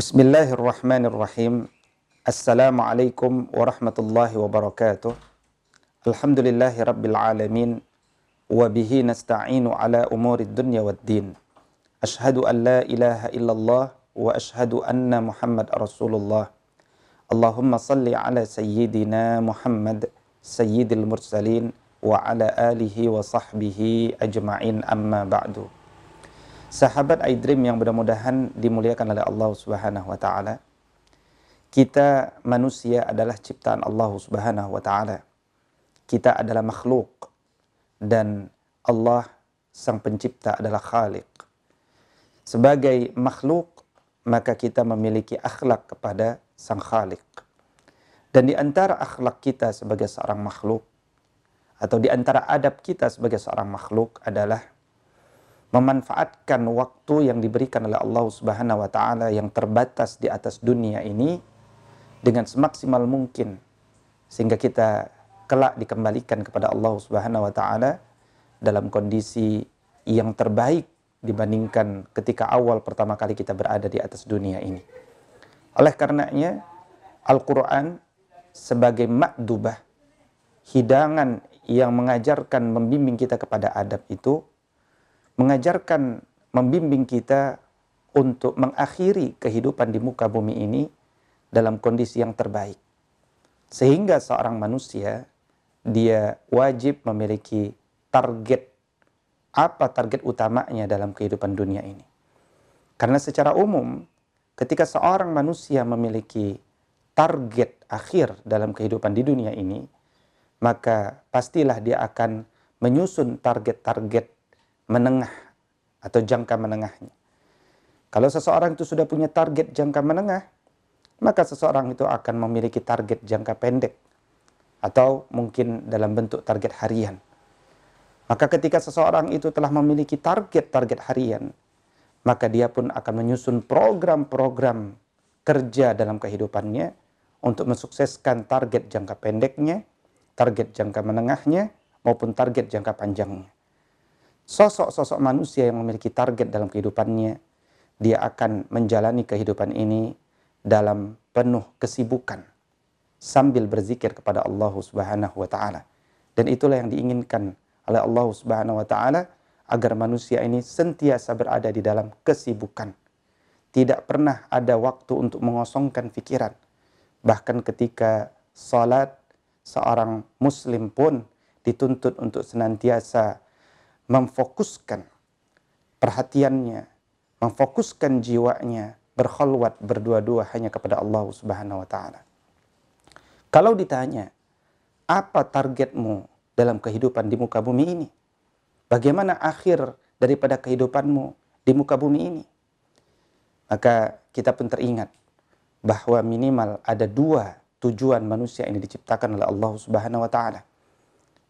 Bismillahirrahmanirrahim. Assalamualaikum warahmatullahi wabarakatuh. Alhamdulillahi rabbil alamin. Wa bihi nasta'inu ala umuri dunya wad din. Ashhadu an la ilaha illallah wa ashhadu anna Muhammad Rasulullah. Allahumma salli ala sayyidina Muhammad sayyidil mursalin wa ala alihi wa sahbihi ajma'in amma ba'du. Sahabat iDream yang mudah-mudahan dimuliakan oleh Allah Subhanahu wa taala. Kita manusia adalah ciptaan Allah Subhanahu wa taala. Kita adalah makhluk dan Allah sang pencipta adalah Khalik. Sebagai makhluk maka kita memiliki akhlak kepada sang Khalik. Dan di antara akhlak kita sebagai seorang makhluk atau di antara adab kita sebagai seorang makhluk adalah memanfaatkan waktu yang diberikan oleh Allah Subhanahu wa taala yang terbatas di atas dunia ini dengan semaksimal mungkin sehingga kita kelak dikembalikan kepada Allah Subhanahu wa taala dalam kondisi yang terbaik dibandingkan ketika awal pertama kali kita berada di atas dunia ini. Oleh karenanya Al-Qur'an sebagai makdubah hidangan yang mengajarkan membimbing kita kepada adab itu mengajarkan, membimbing kita untuk mengakhiri kehidupan di muka bumi ini dalam kondisi yang terbaik. Sehingga seorang manusia, dia wajib memiliki target. Apa target utamanya dalam kehidupan dunia ini? Karena secara umum, ketika seorang manusia memiliki target akhir dalam kehidupan di dunia ini, maka pastilah dia akan menyusun target-target menengah atau jangka menengahnya. Kalau seseorang itu sudah punya target jangka menengah, maka seseorang itu akan memiliki target jangka pendek atau mungkin dalam bentuk target harian. Maka ketika seseorang itu telah memiliki target-target harian, maka dia pun akan menyusun program-program kerja dalam kehidupannya untuk mensukseskan target jangka pendeknya, target jangka menengahnya, maupun target jangka panjangnya sosok-sosok manusia yang memiliki target dalam kehidupannya, dia akan menjalani kehidupan ini dalam penuh kesibukan sambil berzikir kepada Allah Subhanahu wa taala. Dan itulah yang diinginkan oleh Allah Subhanahu wa taala agar manusia ini sentiasa berada di dalam kesibukan. Tidak pernah ada waktu untuk mengosongkan pikiran. Bahkan ketika salat seorang muslim pun dituntut untuk senantiasa memfokuskan perhatiannya, memfokuskan jiwanya, berkhulwat berdua-dua hanya kepada Allah Subhanahu wa taala. Kalau ditanya, apa targetmu dalam kehidupan di muka bumi ini? Bagaimana akhir daripada kehidupanmu di muka bumi ini? Maka kita pun teringat bahwa minimal ada dua tujuan manusia ini diciptakan oleh Allah Subhanahu wa taala.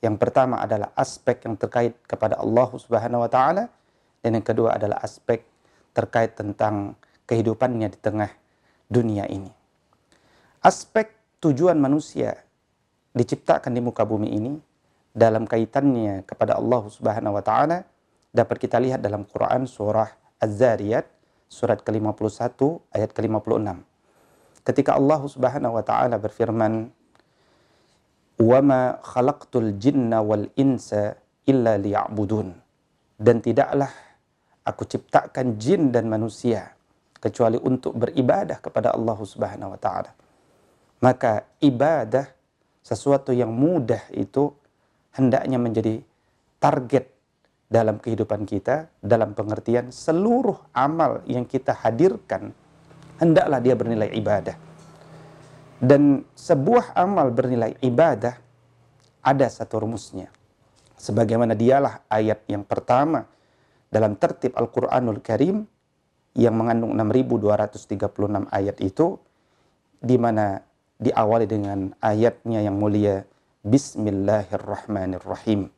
Yang pertama adalah aspek yang terkait kepada Allah Subhanahu wa taala dan yang kedua adalah aspek terkait tentang kehidupannya di tengah dunia ini. Aspek tujuan manusia diciptakan di muka bumi ini dalam kaitannya kepada Allah Subhanahu wa taala dapat kita lihat dalam Quran surah Az-Zariyat surat ke-51 ayat ke-56. Ketika Allah Subhanahu wa taala berfirman wama khalaqtul jinna wal insa illa dan tidaklah aku ciptakan jin dan manusia kecuali untuk beribadah kepada Allah Subhanahu wa taala. Maka ibadah sesuatu yang mudah itu hendaknya menjadi target dalam kehidupan kita dalam pengertian seluruh amal yang kita hadirkan hendaklah dia bernilai ibadah dan sebuah amal bernilai ibadah ada satu rumusnya. Sebagaimana dialah ayat yang pertama dalam tertib Al-Quranul Karim yang mengandung 6236 ayat itu di mana diawali dengan ayatnya yang mulia Bismillahirrahmanirrahim.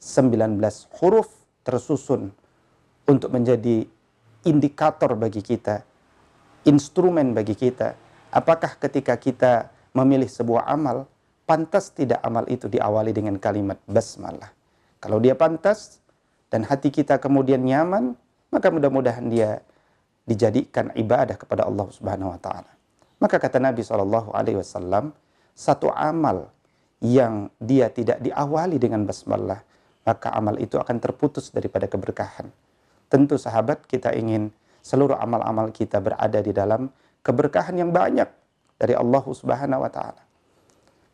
19 huruf tersusun untuk menjadi indikator bagi kita, instrumen bagi kita Apakah ketika kita memilih sebuah amal, pantas tidak amal itu diawali dengan kalimat basmalah? Kalau dia pantas dan hati kita kemudian nyaman, maka mudah-mudahan dia dijadikan ibadah kepada Allah Subhanahu wa taala. Maka kata Nabi Shallallahu alaihi wasallam, satu amal yang dia tidak diawali dengan basmalah, maka amal itu akan terputus daripada keberkahan. Tentu sahabat kita ingin seluruh amal-amal kita berada di dalam keberkahan yang banyak dari Allah Subhanahu wa taala.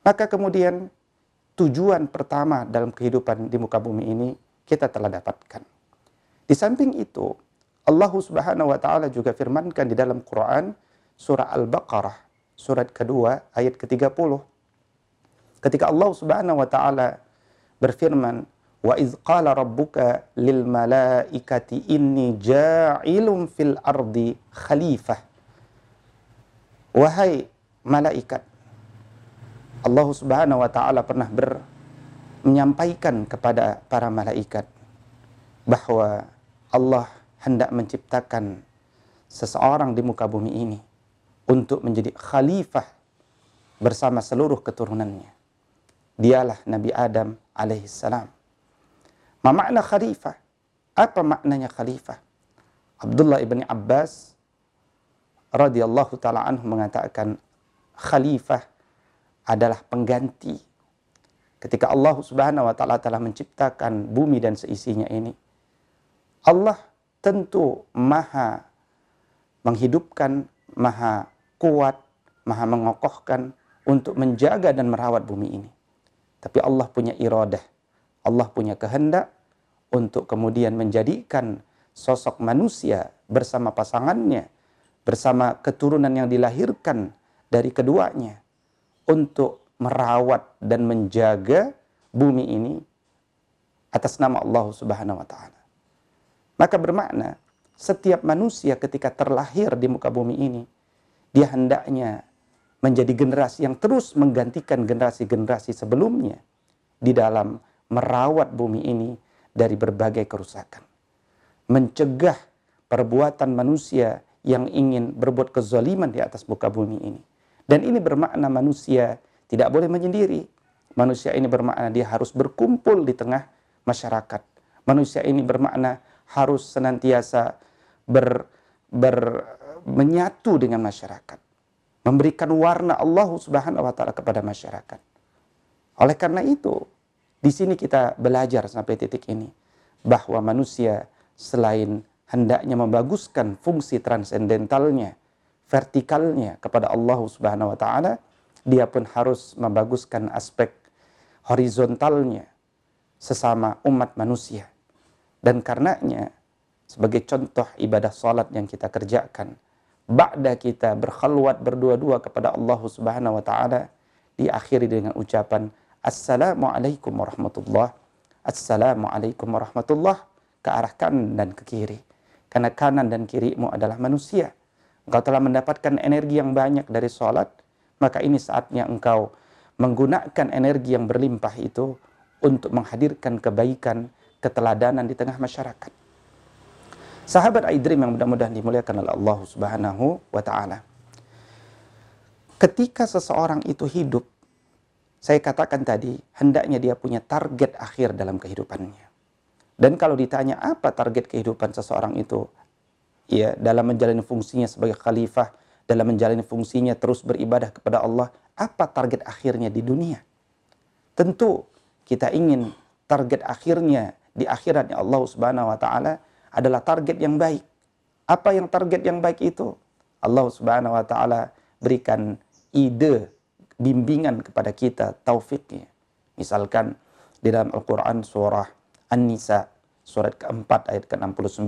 Maka kemudian tujuan pertama dalam kehidupan di muka bumi ini kita telah dapatkan. Di samping itu, Allah Subhanahu wa taala juga firmankan di dalam Quran surah Al-Baqarah surat kedua ayat ke-30. Ketika Allah Subhanahu wa taala berfirman, "Wa iz rabbuka lil malaikati inni ja'ilun fil ardi khalifah." Wahai malaikat, Allah Subhanahu wa taala pernah ber menyampaikan kepada para malaikat bahwa Allah hendak menciptakan seseorang di muka bumi ini untuk menjadi khalifah bersama seluruh keturunannya. Dialah Nabi Adam alaihissalam. Ma makna khalifah? Apa maknanya khalifah? Abdullah ibn Abbas radhiyallahu taala anhu mengatakan khalifah adalah pengganti. Ketika Allah Subhanahu wa taala telah menciptakan bumi dan seisinya ini, Allah tentu maha menghidupkan, maha kuat, maha mengokohkan untuk menjaga dan merawat bumi ini. Tapi Allah punya iradah, Allah punya kehendak untuk kemudian menjadikan sosok manusia bersama pasangannya, bersama keturunan yang dilahirkan dari keduanya untuk merawat dan menjaga bumi ini atas nama Allah Subhanahu wa taala. Maka bermakna setiap manusia ketika terlahir di muka bumi ini dia hendaknya menjadi generasi yang terus menggantikan generasi-generasi sebelumnya di dalam merawat bumi ini dari berbagai kerusakan. Mencegah perbuatan manusia yang ingin berbuat kezaliman di atas muka bumi ini. Dan ini bermakna manusia tidak boleh menyendiri. Manusia ini bermakna dia harus berkumpul di tengah masyarakat. Manusia ini bermakna harus senantiasa ber, ber menyatu dengan masyarakat. Memberikan warna Allah Subhanahu wa taala kepada masyarakat. Oleh karena itu, di sini kita belajar sampai titik ini bahwa manusia selain hendaknya membaguskan fungsi transendentalnya, vertikalnya kepada Allah Subhanahu wa taala, dia pun harus membaguskan aspek horizontalnya sesama umat manusia. Dan karenanya sebagai contoh ibadah salat yang kita kerjakan ba'da kita berkhalwat berdua-dua kepada Allah Subhanahu wa taala diakhiri dengan ucapan assalamualaikum warahmatullah assalamualaikum warahmatullah ke arah kanan dan ke kiri karena kanan dan kirimu adalah manusia engkau telah mendapatkan energi yang banyak dari salat maka ini saatnya engkau menggunakan energi yang berlimpah itu untuk menghadirkan kebaikan keteladanan di tengah masyarakat Sahabat Aidrim yang mudah-mudahan dimuliakan oleh Allah Subhanahu wa taala. Ketika seseorang itu hidup, saya katakan tadi, hendaknya dia punya target akhir dalam kehidupannya. Dan kalau ditanya apa target kehidupan seseorang itu, ya dalam menjalani fungsinya sebagai khalifah, dalam menjalani fungsinya terus beribadah kepada Allah, apa target akhirnya di dunia? Tentu kita ingin target akhirnya di akhiratnya Allah Subhanahu wa taala adalah target yang baik. Apa yang target yang baik itu? Allah Subhanahu wa taala berikan ide, bimbingan kepada kita, taufiknya. Misalkan di dalam Al-Qur'an surah An-Nisa surat keempat ayat ke-69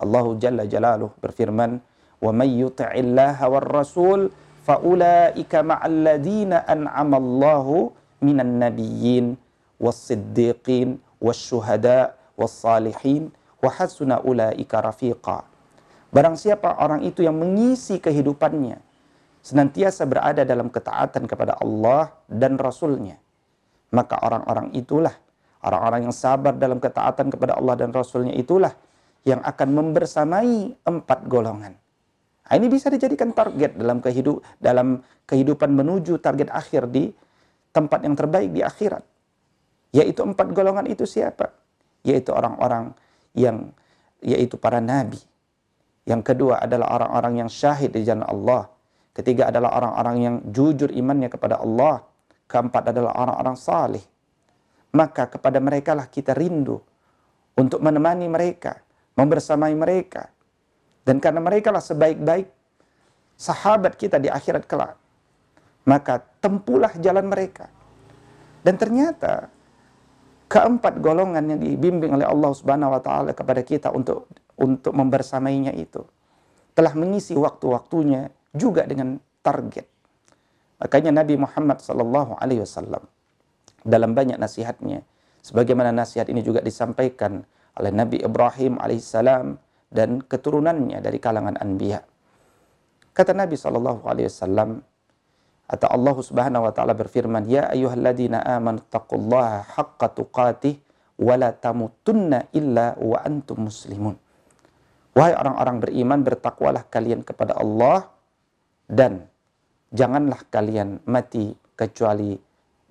Allah Jalla Jalaluh berfirman wa may yuti'illaha war rasul faulaika ma'al ladzina an'ama Allahu minan nabiyyin was-siddiqin was-syuhada was-salihin wa ulaika rafiqa. Barang siapa orang itu yang mengisi kehidupannya senantiasa berada dalam ketaatan kepada Allah dan Rasulnya, maka orang-orang itulah orang-orang yang sabar dalam ketaatan kepada Allah dan Rasulnya itulah yang akan membersamai empat golongan. Nah, ini bisa dijadikan target dalam kehidup dalam kehidupan menuju target akhir di tempat yang terbaik di akhirat. Yaitu empat golongan itu siapa? Yaitu orang-orang yang yaitu para nabi, Yang kedua adalah orang-orang yang syahid di jalan Allah. Ketiga adalah orang-orang yang jujur imannya kepada Allah. Keempat adalah orang-orang salih. Maka kepada mereka lah kita rindu untuk menemani mereka, membersamai mereka. Dan karena mereka lah sebaik-baik sahabat kita di akhirat kelak. Maka tempulah jalan mereka. Dan ternyata keempat golongan yang dibimbing oleh Allah Subhanahu wa taala kepada kita untuk untuk membersamainya itu telah mengisi waktu-waktunya juga dengan target. Makanya Nabi Muhammad sallallahu alaihi wasallam dalam banyak nasihatnya sebagaimana nasihat ini juga disampaikan oleh Nabi Ibrahim alaihissalam dan keturunannya dari kalangan anbiya. Kata Nabi sallallahu alaihi wasallam atau Allah Subhanahu wa taala berfirman, "Ya ayyuhalladzina amanu taqullaha haqqa tuqatih wa la tamutunna illa wa antum muslimun." Wahai orang-orang beriman, bertakwalah kalian kepada Allah dan janganlah kalian mati kecuali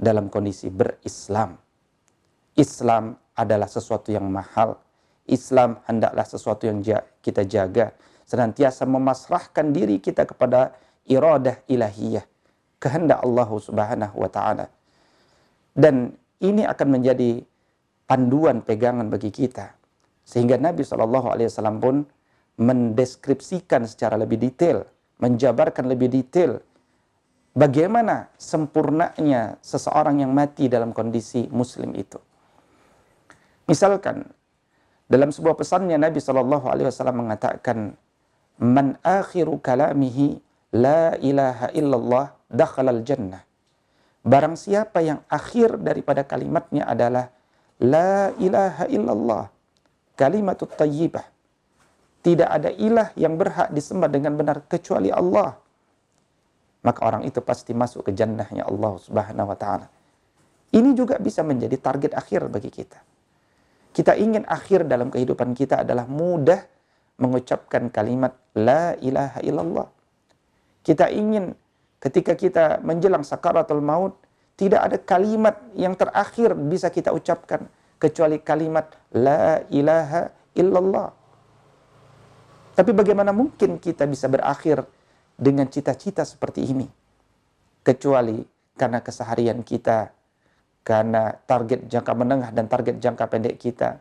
dalam kondisi berislam. Islam adalah sesuatu yang mahal. Islam hendaklah sesuatu yang kita jaga. Senantiasa memasrahkan diri kita kepada iradah ilahiyah kehendak Allah Subhanahu wa taala. Dan ini akan menjadi panduan pegangan bagi kita. Sehingga Nabi wasallam pun mendeskripsikan secara lebih detail, menjabarkan lebih detail bagaimana sempurnanya seseorang yang mati dalam kondisi muslim itu. Misalkan dalam sebuah pesannya Nabi Shallallahu alaihi wasallam mengatakan man akhiru kalamihi la ilaha illallah dakhalal jannah. Barang siapa yang akhir daripada kalimatnya adalah La ilaha illallah. Kalimatut tayyibah. Tidak ada ilah yang berhak disembah dengan benar kecuali Allah. Maka orang itu pasti masuk ke jannahnya Allah subhanahu wa ta'ala. Ini juga bisa menjadi target akhir bagi kita. Kita ingin akhir dalam kehidupan kita adalah mudah mengucapkan kalimat La ilaha illallah. Kita ingin ketika kita menjelang sakaratul maut, tidak ada kalimat yang terakhir bisa kita ucapkan kecuali kalimat la ilaha illallah. Tapi bagaimana mungkin kita bisa berakhir dengan cita-cita seperti ini? Kecuali karena keseharian kita, karena target jangka menengah dan target jangka pendek kita,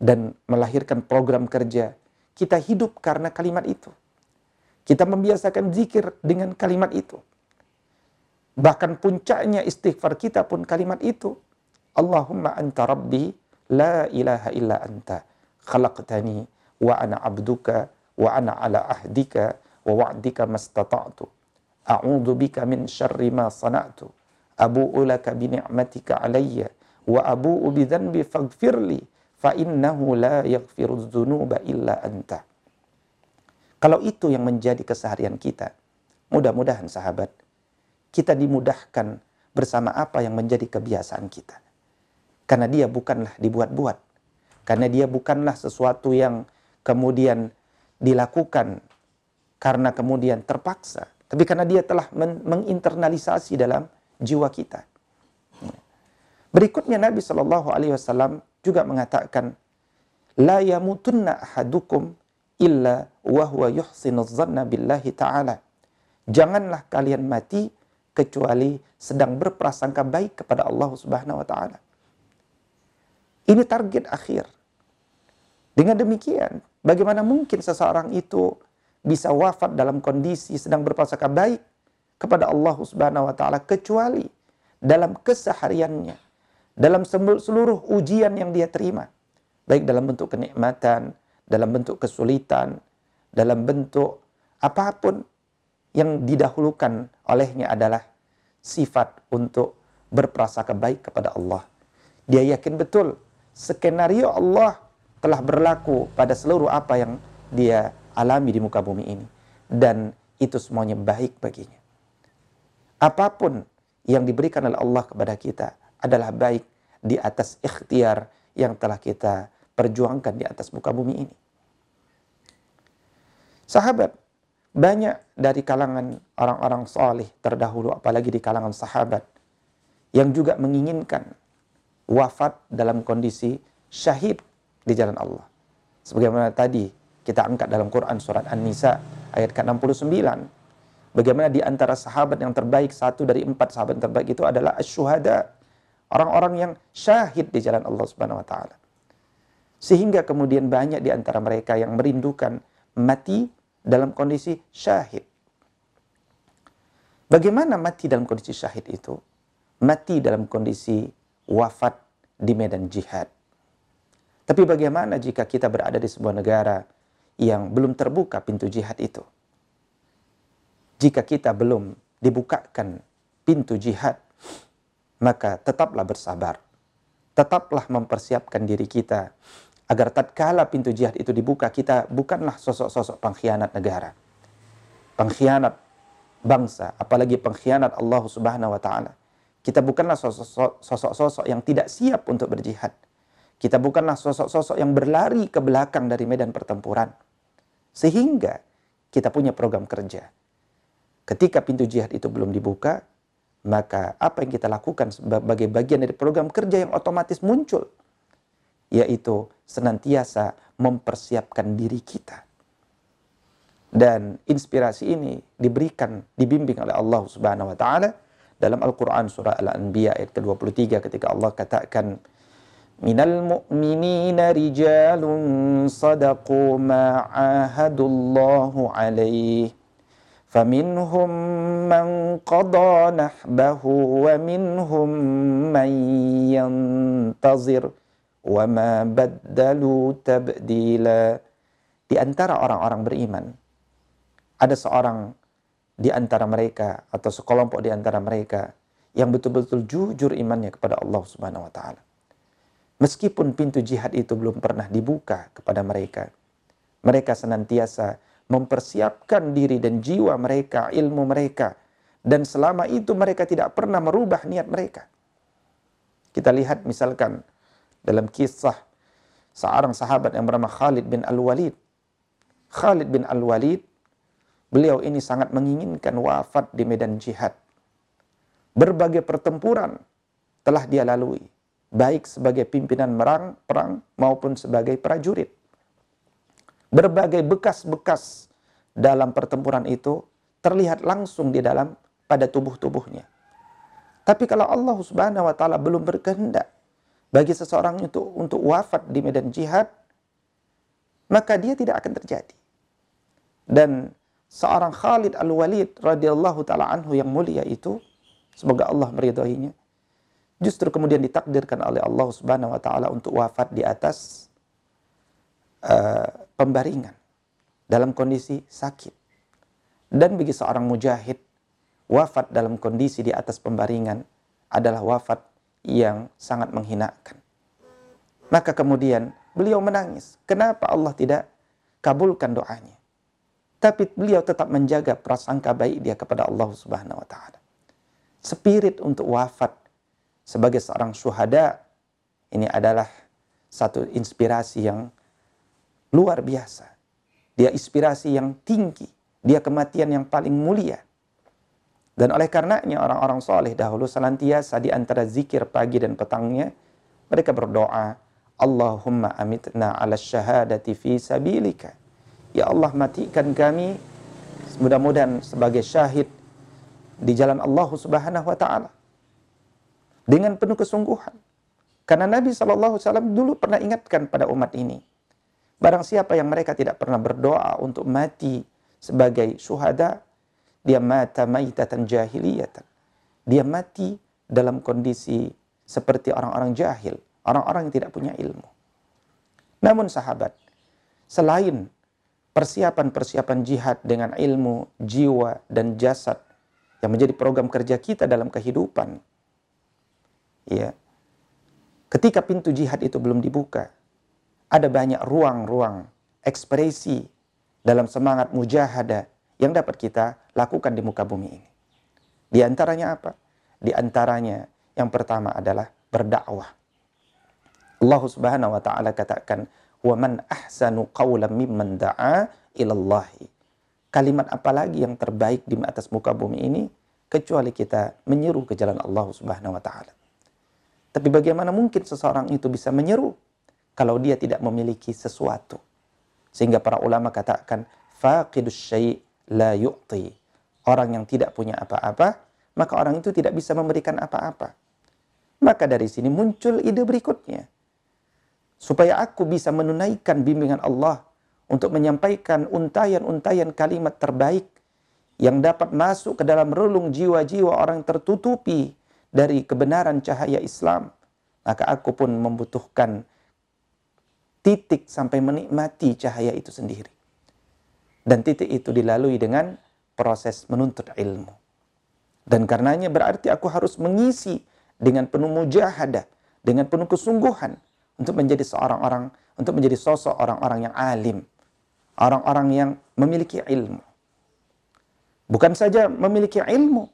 dan melahirkan program kerja, kita hidup karena kalimat itu. Kita membiasakan zikir dengan kalimat itu. Bahkan puncaknya istighfar kita pun kalimat itu. Allahumma anta rabbi la ilaha illa anta khalaqtani wa ana abduka wa ana ala ahdika wa wa'dika mastata'tu. A'udhu bika min syarri ma sana'tu. Abu'u laka bi ni'matika alayya wa abu'u bi dhanbi faghfirli fa innahu la yaghfiru dhunuba illa anta. Kalau itu yang menjadi keseharian kita, mudah-mudahan sahabat, kita dimudahkan bersama apa yang menjadi kebiasaan kita. Karena dia bukanlah dibuat-buat. Karena dia bukanlah sesuatu yang kemudian dilakukan karena kemudian terpaksa. Tapi karena dia telah menginternalisasi dalam jiwa kita. Berikutnya Nabi Shallallahu Alaihi Wasallam juga mengatakan, yamutunna ahadukum illa wa huwa yuhsinu dhanna billahi ta'ala. Janganlah kalian mati kecuali sedang berprasangka baik kepada Allah Subhanahu wa taala. Ini target akhir. Dengan demikian, bagaimana mungkin seseorang itu bisa wafat dalam kondisi sedang berprasangka baik kepada Allah Subhanahu wa taala kecuali dalam kesehariannya, dalam seluruh ujian yang dia terima, baik dalam bentuk kenikmatan, dalam bentuk kesulitan, dalam bentuk apa pun yang didahulukan olehnya adalah sifat untuk berprasangka baik kepada Allah. Dia yakin betul skenario Allah telah berlaku pada seluruh apa yang dia alami di muka bumi ini. Dan itu semuanya baik baginya. Apa pun yang diberikan oleh Allah kepada kita adalah baik di atas ikhtiar yang telah kita perjuangkan di atas muka bumi ini. Sahabat, banyak dari kalangan orang-orang soleh terdahulu, apalagi di kalangan sahabat, yang juga menginginkan wafat dalam kondisi syahid di jalan Allah. Sebagaimana tadi Kita angkat dalam Quran surat An-Nisa ayat ke-69. Bagaimana di antara sahabat yang terbaik, satu dari empat sahabat yang terbaik itu adalah asyuhada. Orang-orang yang syahid di jalan Allah Subhanahu wa taala. Sehingga kemudian banyak di antara mereka yang merindukan mati dalam kondisi syahid. Bagaimana mati dalam kondisi syahid itu? Mati dalam kondisi wafat di medan jihad. Tapi bagaimana jika kita berada di sebuah negara yang belum terbuka pintu jihad itu? Jika kita belum dibukakan pintu jihad, maka tetaplah bersabar. Tetaplah mempersiapkan diri kita agar tatkala pintu jihad itu dibuka, kita bukanlah sosok-sosok pengkhianat negara. Pengkhianat bangsa, apalagi pengkhianat Allah Subhanahu wa taala. Kita bukanlah sosok-sosok yang tidak siap untuk berjihad. Kita bukanlah sosok-sosok yang berlari ke belakang dari medan pertempuran. Sehingga kita punya program kerja. Ketika pintu jihad itu belum dibuka, maka apa yang kita lakukan sebagai bagian dari program kerja yang otomatis muncul, yaitu senantiasa mempersiapkan diri kita dan inspirasi ini diberikan, dibimbing oleh Allah Subhanahu wa taala dalam Al-Qur'an surah Al-Anbiya ayat ke-23 ketika Allah katakan minal mu'minina rijalun sadaqu ma ahadullahu alaihi فمنهم من قضى نحبه ومنهم من ينتظر وما بدلوا تبديلا di antara orang-orang beriman ada seorang di antara mereka atau sekelompok di antara mereka yang betul-betul jujur imannya kepada Allah Subhanahu wa taala. Meskipun pintu jihad itu belum pernah dibuka kepada mereka, mereka senantiasa mempersiapkan diri dan jiwa mereka, ilmu mereka, dan selama itu mereka tidak pernah merubah niat mereka. Kita lihat misalkan dalam kisah seorang sahabat yang bernama Khalid bin Al-Walid. Khalid bin Al-Walid Beliau ini sangat menginginkan wafat di medan jihad. Berbagai pertempuran telah dia lalui, baik sebagai pimpinan merang, perang maupun sebagai prajurit. Berbagai bekas-bekas dalam pertempuran itu terlihat langsung di dalam pada tubuh-tubuhnya. Tapi kalau Allah Subhanahu wa taala belum berkehendak bagi seseorang itu untuk wafat di medan jihad, maka dia tidak akan terjadi. Dan seorang Khalid Al-Walid radhiyallahu taala anhu yang mulia itu semoga Allah meridhoinya justru kemudian ditakdirkan oleh Allah Subhanahu wa taala untuk wafat di atas uh, pembaringan dalam kondisi sakit. Dan bagi seorang mujahid wafat dalam kondisi di atas pembaringan adalah wafat yang sangat menghinakan. Maka kemudian beliau menangis. Kenapa Allah tidak kabulkan doanya? Tapi beliau tetap menjaga prasangka baik dia kepada Allah Subhanahu wa taala. Spirit untuk wafat sebagai seorang syuhada ini adalah satu inspirasi yang luar biasa. Dia inspirasi yang tinggi, dia kematian yang paling mulia. Dan oleh karenanya orang-orang soleh dahulu senantiasa di antara zikir pagi dan petangnya, mereka berdoa, Allahumma amitna ala syahadati fi sabilika Ya Allah matikan kami mudah-mudahan sebagai syahid di jalan Allah Subhanahu wa taala dengan penuh kesungguhan. Karena Nabi SAW dulu pernah ingatkan pada umat ini. Barang siapa yang mereka tidak pernah berdoa untuk mati sebagai syuhada, dia mata maitatan jahiliyatan. Dia mati dalam kondisi seperti orang-orang jahil, orang-orang yang tidak punya ilmu. Namun sahabat, selain persiapan-persiapan jihad dengan ilmu, jiwa, dan jasad yang menjadi program kerja kita dalam kehidupan. Ya. Ketika pintu jihad itu belum dibuka, ada banyak ruang-ruang ekspresi dalam semangat mujahadah yang dapat kita lakukan di muka bumi ini. Di antaranya apa? Di antaranya yang pertama adalah berdakwah. Allah Subhanahu wa taala katakan wa man ahsanu qawlan mimman da'a ilallahi. Kalimat apa lagi yang terbaik di atas muka bumi ini kecuali kita menyeru ke jalan Allah Subhanahu wa taala. Tapi bagaimana mungkin seseorang itu bisa menyeru kalau dia tidak memiliki sesuatu? Sehingga para ulama katakan, faqidus syai' la yu'ti. Orang yang tidak punya apa-apa, maka orang itu tidak bisa memberikan apa-apa. Maka dari sini muncul ide berikutnya. Supaya aku bisa menunaikan bimbingan Allah untuk menyampaikan untayan-untayan kalimat terbaik yang dapat masuk ke dalam relung jiwa-jiwa orang tertutupi dari kebenaran cahaya Islam. Maka aku pun membutuhkan titik sampai menikmati cahaya itu sendiri. Dan titik itu dilalui dengan proses menuntut ilmu. Dan karenanya berarti aku harus mengisi dengan penuh mujahadah, dengan penuh kesungguhan untuk menjadi seorang orang, untuk menjadi sosok orang-orang yang alim, orang-orang yang memiliki ilmu. Bukan saja memiliki ilmu,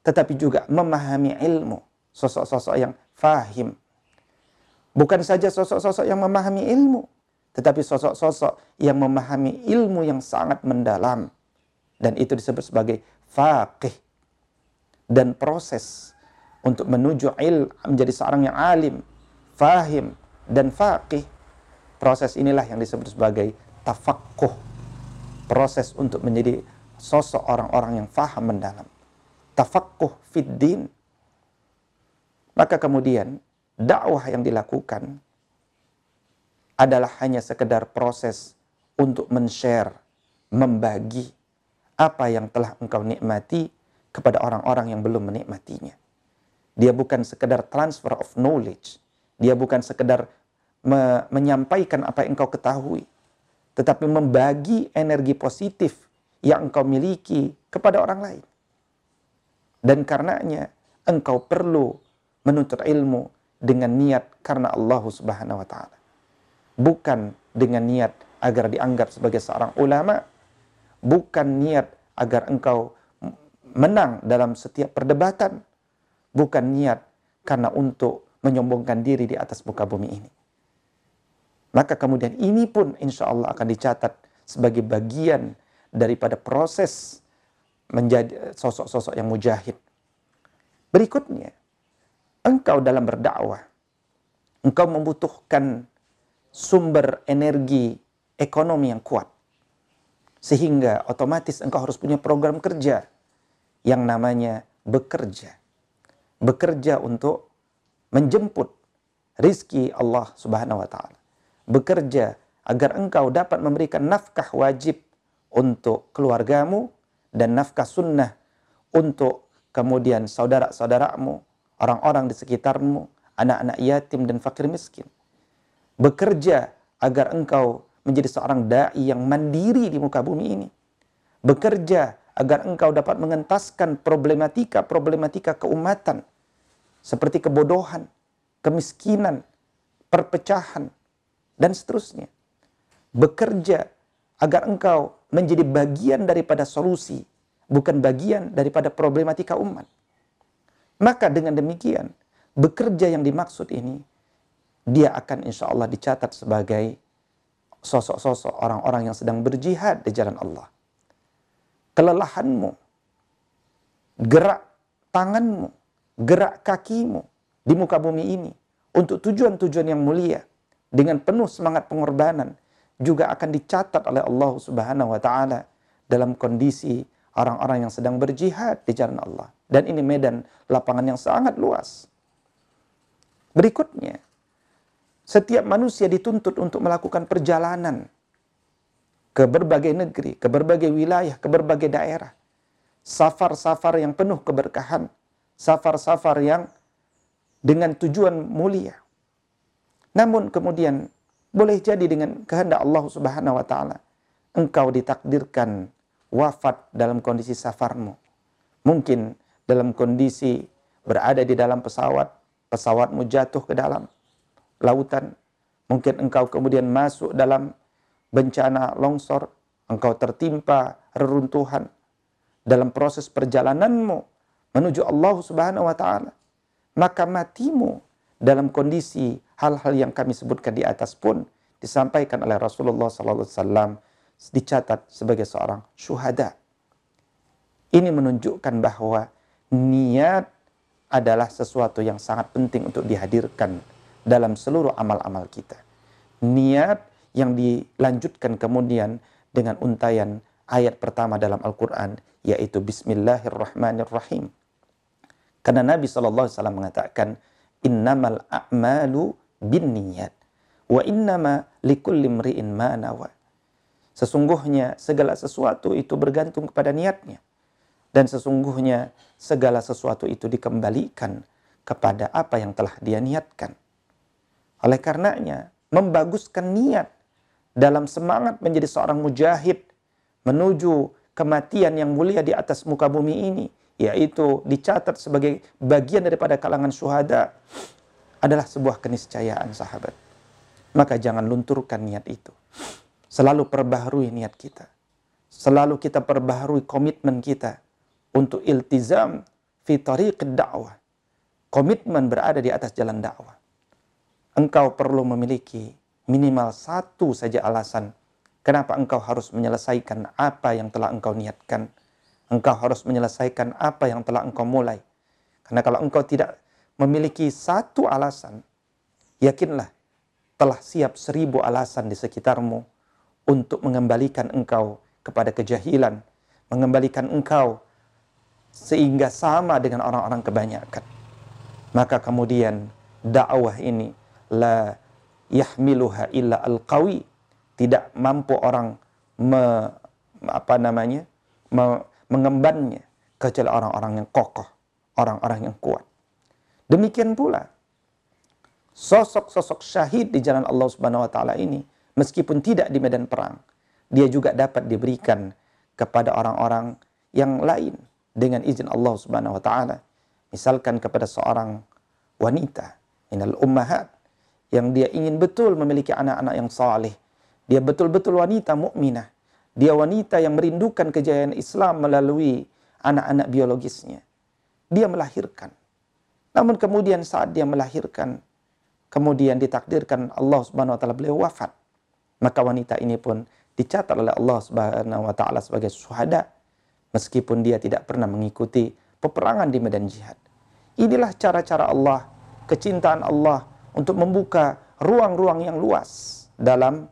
tetapi juga memahami ilmu, sosok-sosok yang fahim. Bukan saja sosok-sosok yang memahami ilmu, tetapi sosok-sosok yang memahami ilmu yang sangat mendalam. Dan itu disebut sebagai faqih. Dan proses untuk menuju il menjadi seorang yang alim, fahim, dan faqih. Proses inilah yang disebut sebagai tafakkuh. Proses untuk menjadi sosok orang-orang yang faham mendalam. Tafakkuh fid din. Maka kemudian dakwah yang dilakukan adalah hanya sekedar proses untuk men-share, membagi apa yang telah engkau nikmati kepada orang-orang yang belum menikmatinya. Dia bukan sekedar transfer of knowledge. Dia bukan sekedar me menyampaikan apa yang engkau ketahui. Tetapi membagi energi positif yang engkau miliki kepada orang lain. Dan karenanya engkau perlu menuntut ilmu dengan niat karena Allah Subhanahu wa taala. Bukan dengan niat agar dianggap sebagai seorang ulama, bukan niat agar engkau menang dalam setiap perdebatan, bukan niat karena untuk menyombongkan diri di atas muka bumi ini. Maka kemudian ini pun insya Allah akan dicatat sebagai bagian daripada proses menjadi sosok-sosok yang mujahid. Berikutnya, engkau dalam berdakwah, engkau membutuhkan sumber energi ekonomi yang kuat. Sehingga otomatis engkau harus punya program kerja yang namanya bekerja bekerja untuk menjemput rizki Allah Subhanahu wa taala. Bekerja agar engkau dapat memberikan nafkah wajib untuk keluargamu dan nafkah sunnah untuk kemudian saudara-saudaramu, orang-orang di sekitarmu, anak-anak yatim dan fakir miskin. Bekerja agar engkau menjadi seorang dai yang mandiri di muka bumi ini. Bekerja agar engkau dapat mengentaskan problematika-problematika keumatan seperti kebodohan, kemiskinan, perpecahan, dan seterusnya. Bekerja agar engkau menjadi bagian daripada solusi, bukan bagian daripada problematika umat. Maka dengan demikian, bekerja yang dimaksud ini, dia akan insya Allah dicatat sebagai sosok-sosok orang-orang yang sedang berjihad di jalan Allah. Kelelahanmu, gerak tanganmu, gerak kakimu di muka bumi ini untuk tujuan-tujuan yang mulia dengan penuh semangat pengorbanan juga akan dicatat oleh Allah Subhanahu wa taala dalam kondisi orang-orang yang sedang berjihad di jalan Allah. Dan ini medan lapangan yang sangat luas. Berikutnya, setiap manusia dituntut untuk melakukan perjalanan ke berbagai negeri, ke berbagai wilayah, ke berbagai daerah. Safar-safar yang penuh keberkahan safar-safar yang dengan tujuan mulia. Namun kemudian boleh jadi dengan kehendak Allah Subhanahu wa taala engkau ditakdirkan wafat dalam kondisi safarmu. Mungkin dalam kondisi berada di dalam pesawat, pesawatmu jatuh ke dalam lautan. Mungkin engkau kemudian masuk dalam bencana longsor, engkau tertimpa reruntuhan. Dalam proses perjalananmu menuju Allah Subhanahu wa taala. Maka matimu dalam kondisi hal-hal yang kami sebutkan di atas pun disampaikan oleh Rasulullah wasallam dicatat sebagai seorang syuhada. Ini menunjukkan bahwa niat adalah sesuatu yang sangat penting untuk dihadirkan dalam seluruh amal-amal kita. Niat yang dilanjutkan kemudian dengan untayan ayat pertama dalam Al-Quran yaitu Bismillahirrahmanirrahim. Karena Nabi SAW mengatakan innamal a'malu bin niyat wa innama likulli mri'in ma nawa. Sesungguhnya segala sesuatu itu bergantung kepada niatnya. Dan sesungguhnya segala sesuatu itu dikembalikan kepada apa yang telah dia niatkan. Oleh karenanya, membaguskan niat dalam semangat menjadi seorang mujahid menuju kematian yang mulia di atas muka bumi ini, yaitu dicatat sebagai bagian daripada kalangan syuhada, adalah sebuah keniscayaan sahabat. Maka jangan lunturkan niat itu. Selalu perbaharui niat kita. Selalu kita perbaharui komitmen kita untuk iltizam fi tariq dakwah. Komitmen berada di atas jalan dakwah. Engkau perlu memiliki minimal satu saja alasan kenapa engkau harus menyelesaikan apa yang telah engkau niatkan. Engkau harus menyelesaikan apa yang telah engkau mulai. Karena kalau engkau tidak memiliki satu alasan, yakinlah telah siap seribu alasan di sekitarmu untuk mengembalikan engkau kepada kejahilan, mengembalikan engkau sehingga sama dengan orang-orang kebanyakan. Maka kemudian dakwah ini la yahmiluha illa al-qawi. Tidak mampu orang me, apa namanya? Me, mengembannya kecuali orang-orang yang kokoh, orang-orang yang kuat. Demikian pula sosok-sosok syahid di jalan Allah Subhanahu wa taala ini meskipun tidak di medan perang, dia juga dapat diberikan kepada orang-orang yang lain dengan izin Allah Subhanahu wa taala. Misalkan kepada seorang wanita minal ummahat yang dia ingin betul memiliki anak-anak yang saleh. Dia betul-betul wanita mukminah. Dia wanita yang merindukan kejayaan Islam melalui anak-anak biologisnya. Dia melahirkan. Namun kemudian saat dia melahirkan, kemudian ditakdirkan Allah Subhanahu wa taala beliau wafat. Maka wanita ini pun dicatat oleh Allah Subhanahu wa taala sebagai syuhada meskipun dia tidak pernah mengikuti peperangan di medan jihad. Inilah cara-cara Allah, kecintaan Allah untuk membuka ruang-ruang yang luas dalam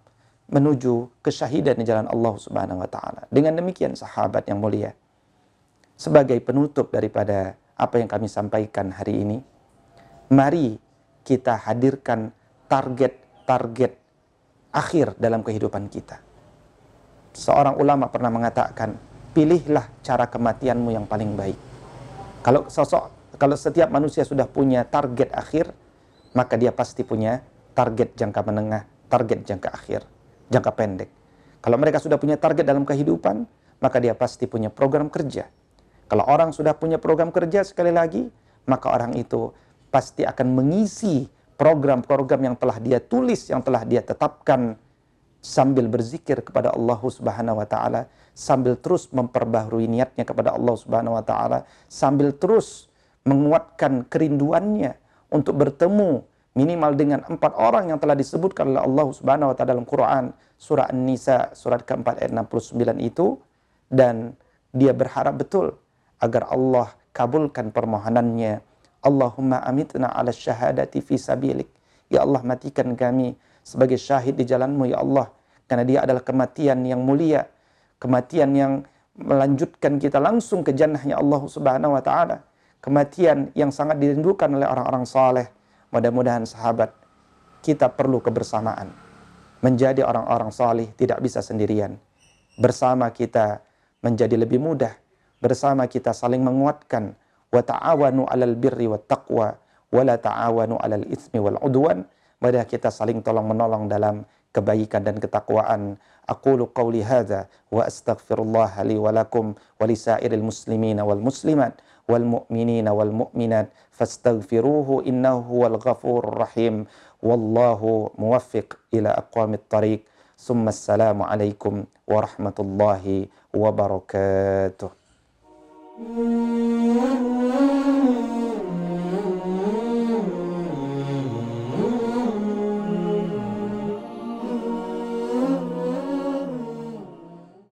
menuju kesyahidan di jalan Allah Subhanahu wa taala. Dengan demikian sahabat yang mulia, sebagai penutup daripada apa yang kami sampaikan hari ini, mari kita hadirkan target-target akhir dalam kehidupan kita. Seorang ulama pernah mengatakan, pilihlah cara kematianmu yang paling baik. Kalau sosok, kalau setiap manusia sudah punya target akhir, maka dia pasti punya target jangka menengah, target jangka akhir, jangka pendek. Kalau mereka sudah punya target dalam kehidupan, maka dia pasti punya program kerja. Kalau orang sudah punya program kerja sekali lagi, maka orang itu pasti akan mengisi program-program yang telah dia tulis, yang telah dia tetapkan sambil berzikir kepada Allah Subhanahu wa taala, sambil terus memperbaharui niatnya kepada Allah Subhanahu wa taala, sambil terus menguatkan kerinduannya untuk bertemu minimal dengan empat orang yang telah disebutkan oleh Allah Subhanahu wa taala dalam Quran surah An-Nisa surat keempat ayat 69 itu dan dia berharap betul agar Allah kabulkan permohonannya. Allahumma amitna ala syahadati fi sabilik. Ya Allah matikan kami sebagai syahid di jalanmu ya Allah. Karena dia adalah kematian yang mulia. Kematian yang melanjutkan kita langsung ke jannahnya Allah subhanahu wa ta'ala. Kematian yang sangat dirindukan oleh orang-orang saleh. Mudah-mudahan sahabat, kita perlu kebersamaan. Menjadi orang-orang saleh tidak bisa sendirian. Bersama kita menjadi lebih mudah. Bersama kita saling menguatkan. Wa ta'awanu alal birri wa taqwa. Wa la ta'awanu alal ismi wal udwan Mari kita saling tolong menolong dalam kebaikan dan ketakwaan. Aqulu qawli hadza wa astaghfirullah li wa lakum wa lisairil muslimina wal muslimat والمؤمنين والمؤمنات فاستغفروه إنه هو الغفور الرحيم والله موفق إلى أقوام الطريق ثم السلام عليكم ورحمة الله وبركاته.